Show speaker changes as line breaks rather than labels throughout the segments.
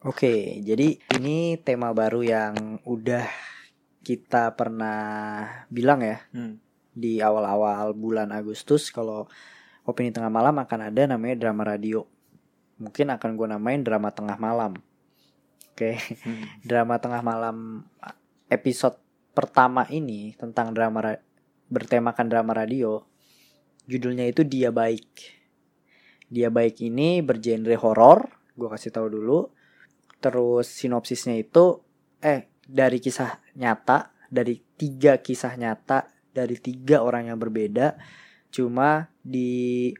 Oke, jadi ini tema baru yang udah kita pernah bilang ya
Hmm.
di awal-awal bulan Agustus kalau opini tengah malam akan ada namanya drama radio. Mungkin akan gue namain drama tengah malam. Oke, drama tengah malam episode pertama ini tentang drama ra- bertemakan drama radio. Judulnya itu Dia Baik. Dia Baik ini bergenre horor. Gue kasih tahu dulu. Terus sinopsisnya itu eh dari kisah nyata, dari tiga kisah nyata dari tiga orang yang berbeda. Cuma di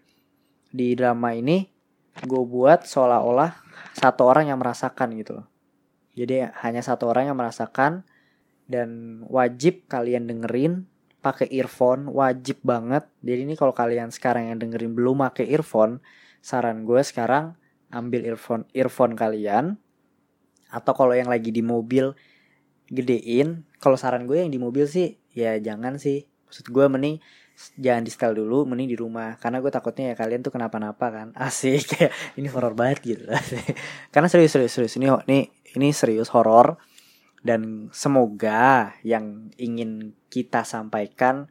di drama ini gue buat seolah-olah satu orang yang merasakan gitu. Jadi hanya satu orang yang merasakan dan wajib kalian dengerin pakai earphone wajib banget. Jadi ini kalau kalian sekarang yang dengerin belum pakai earphone, saran gue sekarang ambil earphone earphone kalian atau kalau yang lagi di mobil gedein. Kalau saran gue yang di mobil sih ya jangan sih. Maksud gue mending jangan di setel dulu mending di rumah. Karena gue takutnya ya kalian tuh kenapa-napa kan. Asik kayak ini horor banget gitu. Karena serius serius serius. Ini ini ini serius horor. Dan semoga yang ingin kita sampaikan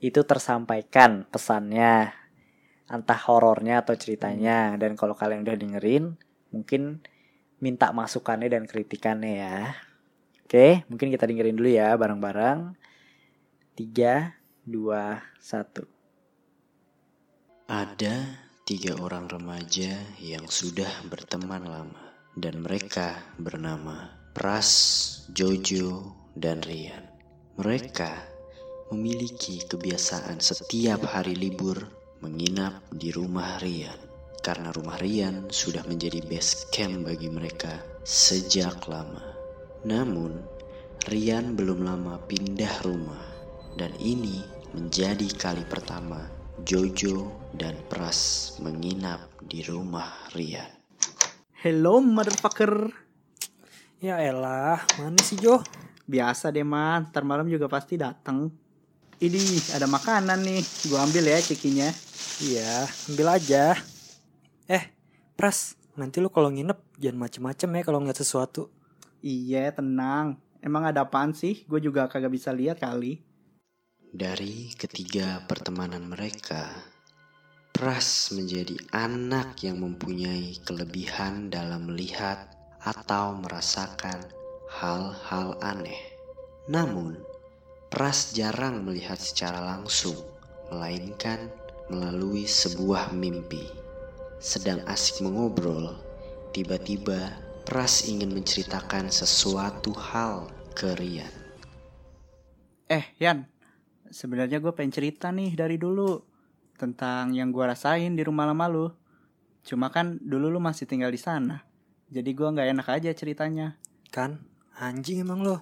itu tersampaikan pesannya. Entah horornya atau ceritanya. Dan kalau kalian udah dengerin mungkin minta masukannya dan kritikannya ya. Oke mungkin kita dengerin dulu ya bareng-bareng. Tiga dua satu.
Ada tiga orang remaja yang sudah berteman lama dan mereka bernama Pras, Jojo, dan Rian. Mereka memiliki kebiasaan setiap hari libur menginap di rumah Rian karena rumah Rian sudah menjadi base camp bagi mereka sejak lama. Namun, Rian belum lama pindah rumah dan ini menjadi kali pertama Jojo dan Pras menginap di rumah Rian.
Hello motherfucker
Ya elah, mana sih Jo?
Biasa deh man, ntar malam juga pasti datang. Ini ada makanan nih, gua ambil ya cekinya.
Iya, ambil aja Eh, Pras, nanti lu kalau nginep jangan macem-macem ya kalau ngeliat sesuatu
Iya tenang, emang ada apaan sih? Gue juga kagak bisa lihat kali.
Dari ketiga pertemanan mereka, Pras menjadi anak yang mempunyai kelebihan dalam melihat atau merasakan hal-hal aneh. Namun, Pras jarang melihat secara langsung, melainkan melalui sebuah mimpi. Sedang asik mengobrol, tiba-tiba Pras ingin menceritakan sesuatu hal ke Rian.
Eh Yan, sebenarnya gue pengen cerita nih dari dulu tentang yang gue rasain di rumah lama lu. Cuma kan dulu lu masih tinggal di sana, jadi gue nggak enak aja ceritanya.
Kan, anjing emang lo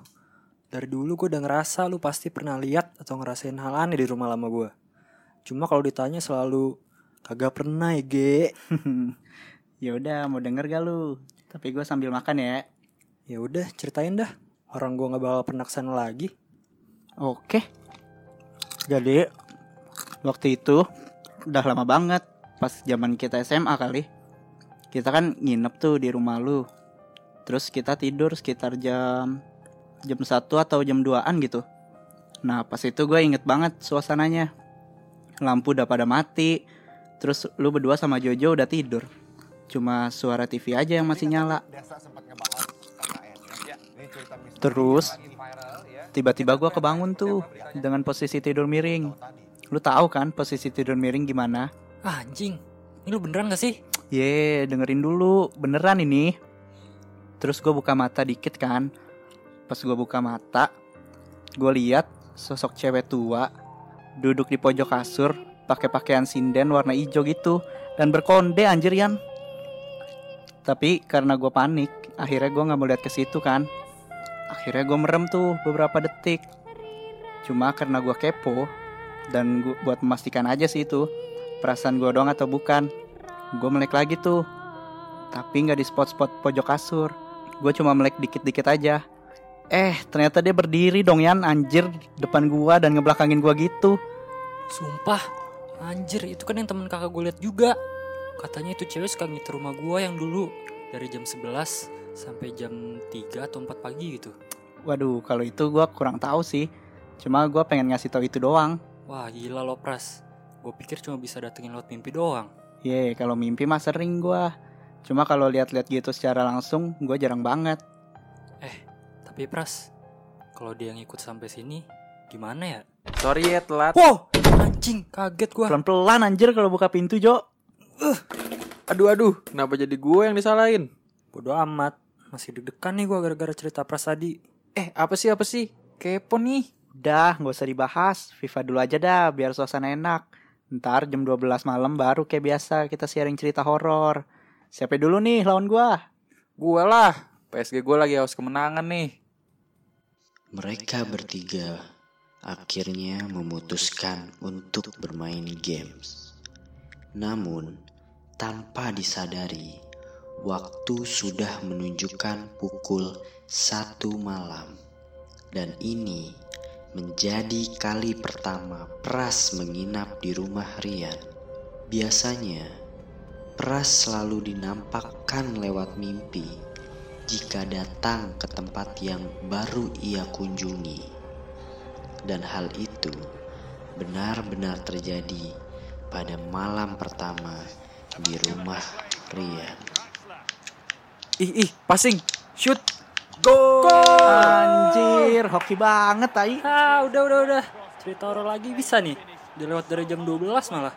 Dari dulu gue udah ngerasa lu pasti pernah lihat atau ngerasain hal aneh di rumah lama gue Cuma kalau ditanya selalu Kagak pernah ya ge
ya udah mau denger gak lu? Tapi gue sambil makan ya.
Ya udah ceritain dah Orang gue gak bakal pernah ke sana lagi
Oke. Jadi waktu itu udah lama banget pas zaman kita SMA kali. Kita kan nginep tuh di rumah lu. Terus kita tidur sekitar jam jam 1 atau jam 2-an gitu. Nah, pas itu gue inget banget suasananya. Lampu udah pada mati. Terus lu berdua sama Jojo udah tidur. Cuma suara TV aja yang masih nyala. Terus tiba-tiba gua kebangun tuh dengan posisi tidur miring. Lu tahu kan posisi tidur miring gimana?
ah, Anjing, ini lu beneran gak sih?
Ye, dengerin dulu, beneran ini. Terus gue buka mata dikit kan. Pas gue buka mata, gue lihat sosok cewek tua duduk di pojok kasur, pakai pakaian sinden warna hijau gitu dan berkonde anjir Yan. Tapi karena gue panik, akhirnya gue nggak mau lihat ke situ kan. Akhirnya gue merem tuh beberapa detik. Cuma karena gue kepo dan gua, buat memastikan aja sih itu perasaan gue doang atau bukan. Gue melek lagi tuh. Tapi nggak di spot-spot pojok kasur. Gue cuma melek dikit-dikit aja. Eh, ternyata dia berdiri dong Yan, anjir depan gua dan ngebelakangin gua gitu.
Sumpah, anjir itu kan yang temen kakak gue liat juga. Katanya itu cewek suka ngitir rumah gue yang dulu dari jam 11 sampai jam 3 atau 4 pagi gitu.
Waduh, kalau itu gua kurang tahu sih. Cuma gua pengen ngasih tahu itu doang.
Wah gila lo pras. Gue pikir cuma bisa datengin lewat mimpi doang.
Ye, kalau mimpi mah sering gua. Cuma kalau lihat-lihat gitu secara langsung, gua jarang banget.
Tapi pras, kalau dia ngikut sampai sini, gimana ya?
Sorry ya telat.
Wow, anjing, kaget gua.
Pelan-pelan anjir kalau buka pintu, Jo.
Aduh aduh, kenapa jadi gue yang disalahin?
Bodoh amat, masih deg-degan nih gua gara-gara cerita pras tadi.
Eh apa sih apa sih? Kepo nih.
Udah, nggak usah dibahas. FIFA dulu aja dah, biar suasana enak. Ntar jam 12 malam baru kayak biasa kita sharing cerita horor. Siapa dulu nih lawan gua?
Gue lah. PSG gue lagi haus kemenangan nih.
Mereka bertiga akhirnya memutuskan untuk bermain games. Namun, tanpa disadari, waktu sudah menunjukkan pukul satu malam. Dan ini menjadi kali pertama Pras menginap di rumah Rian. Biasanya, Pras selalu dinampakkan lewat mimpi jika datang ke tempat yang baru ia kunjungi. Dan hal itu benar-benar terjadi pada malam pertama di rumah Rian.
Ih ih passing. Shoot. Go.
Anjir, hoki banget tai.
Ah, udah udah udah. Cerita horor lagi bisa nih. Udah lewat dari jam 12 malah.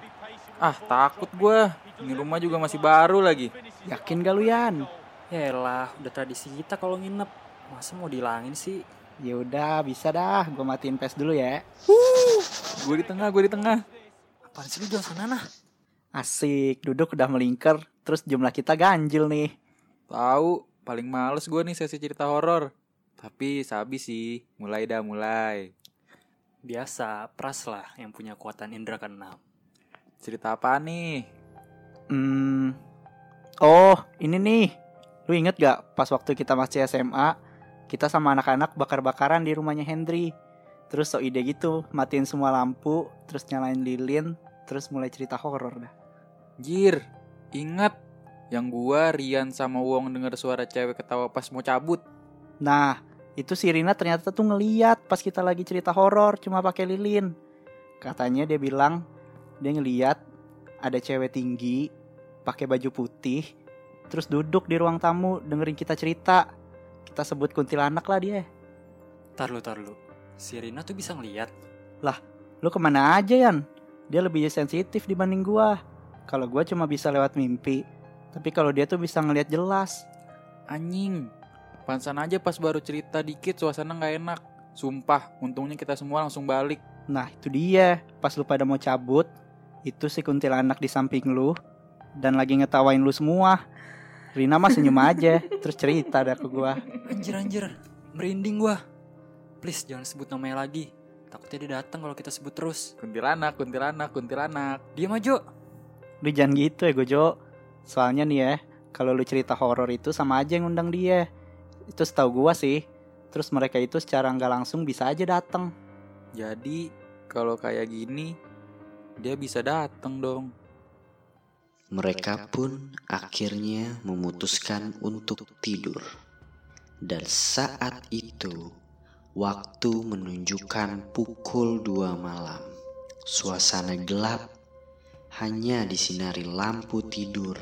Ah takut gue. Ini rumah juga masih baru lagi.
Yakin gak lu Yan?
Yaelah, udah tradisi kita kalau nginep. Masa mau dihilangin sih?
Ya udah, bisa dah. Gue matiin PES dulu ya.
Gue di tengah, gue di tengah.
Apaan sih lu jangan sana nah?
Asik, duduk udah melingkar. Terus jumlah kita ganjil nih.
Tahu, paling males gue nih sesi cerita horor. Tapi sabi sih, mulai dah mulai.
Biasa, pras lah yang punya kekuatan indera keenam.
Cerita apa nih?
Hmm. Oh, ini nih. Lu inget gak pas waktu kita masih SMA, kita sama anak-anak bakar-bakaran di rumahnya Hendry. Terus so ide gitu, matiin semua lampu, terus nyalain lilin, terus mulai cerita horor dah.
Jir, ingat yang gua, Rian sama Wong denger suara cewek ketawa pas mau cabut.
Nah, itu si Rina ternyata tuh ngeliat pas kita lagi cerita horor cuma pakai lilin. Katanya dia bilang dia ngeliat ada cewek tinggi pakai baju putih terus duduk di ruang tamu dengerin kita cerita. Kita sebut kuntilanak lah dia.
Tar lu, tar lu. Si Rina tuh bisa ngeliat.
Lu ke mana aja Yan? Dia lebih sensitif dibanding gua. Kalau gua cuma bisa lewat mimpi. Tapi kalau dia tuh bisa ngeliat jelas.
Anjing. Pansan aja pas baru cerita dikit suasana nggak enak. Sumpah, untungnya kita semua langsung balik.
Nah itu dia. Pas lu pada mau cabut. Itu si kuntilanak di samping lu. Dan lagi ngetawain lu semua. Rina mah senyum aja. Terus cerita dah ke gua.
Anjir, anjir. Merinding gua. Please, jangan sebut namanya lagi. Takutnya dia datang kalau kita sebut terus.
Kuntilanak, kuntilanak, kuntilanak.
Diam aja.
Lu jangan gitu ya Gojo. Soalnya nih ya. Kalau lu cerita horor itu sama aja yang undang dia. Itu setahu gua sih. Terus mereka itu secara nggak langsung bisa aja datang.
Jadi, kalau kayak gini, dia bisa datang dong.
Mereka pun akhirnya memutuskan untuk tidur. Dan saat itu, waktu menunjukkan pukul 2 malam. Suasana gelap hanya disinari lampu tidur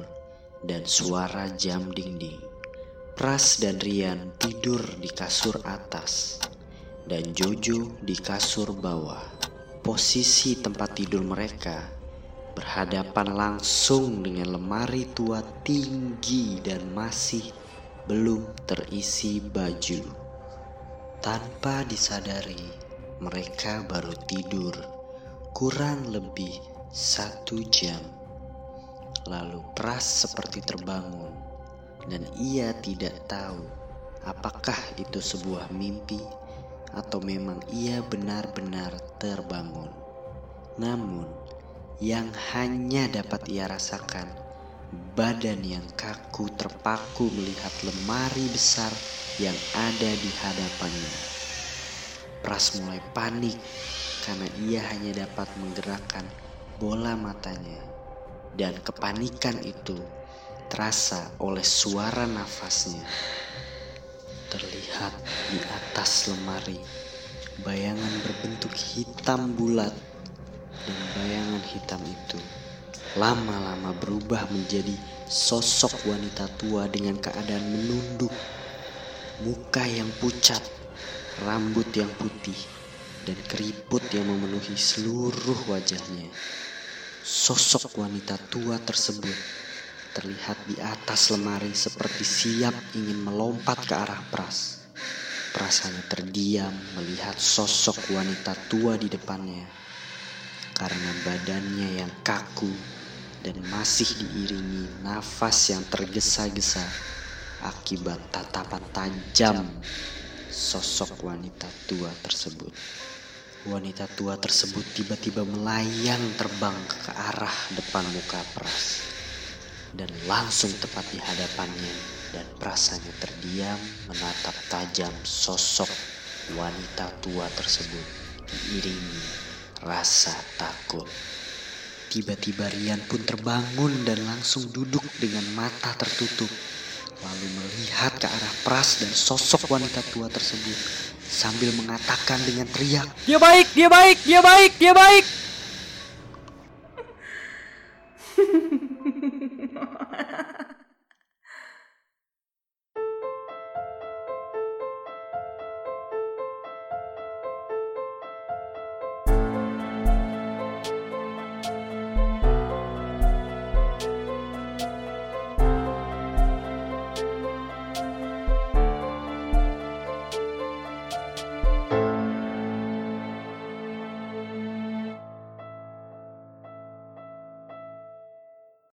dan suara jam dinding. Pras dan Rian tidur di kasur atas dan Jojo di kasur bawah. Posisi tempat tidur mereka berhadapan langsung dengan lemari tua tinggi dan masih belum terisi baju. Tanpa disadari, mereka baru tidur kurang lebih satu jam. Lalu Pras seperti terbangun dan ia tidak tahu apakah itu sebuah mimpi atau memang ia benar-benar terbangun. Namun, yang hanya dapat ia rasakan, badan yang kaku terpaku melihat lemari besar yang ada di hadapannya. Pras mulai panik karena ia hanya dapat menggerakkan bola matanya. Dan kepanikan itu terasa oleh suara nafasnya. Terlihat di atas lemari bayangan berbentuk hitam bulat dan bayangan hitam itu lama-lama berubah menjadi sosok wanita tua dengan keadaan menunduk, muka yang pucat, rambut yang putih, dan keriput yang memenuhi seluruh wajahnya. Sosok wanita tua tersebut terlihat di atas lemari seperti siap ingin melompat ke arah Pras. Pras hanya terdiam melihat sosok wanita tua di depannya karena badannya yang kaku dan masih diiringi nafas yang tergesa-gesa akibat tatapan tajam sosok wanita tua tersebut. Wanita tua tersebut tiba-tiba melayang terbang ke arah depan muka Pras dan langsung tepat di hadapannya dan Pras hanya terdiam menatap tajam sosok wanita tua tersebut diiringi rasa takut. Tiba-tiba Rian pun terbangun dan langsung duduk dengan mata tertutup. Lalu melihat ke arah Pras dan sosok wanita tua tersebut sambil mengatakan dengan teriak,
Dia baik, dia baik, dia baik, dia baik.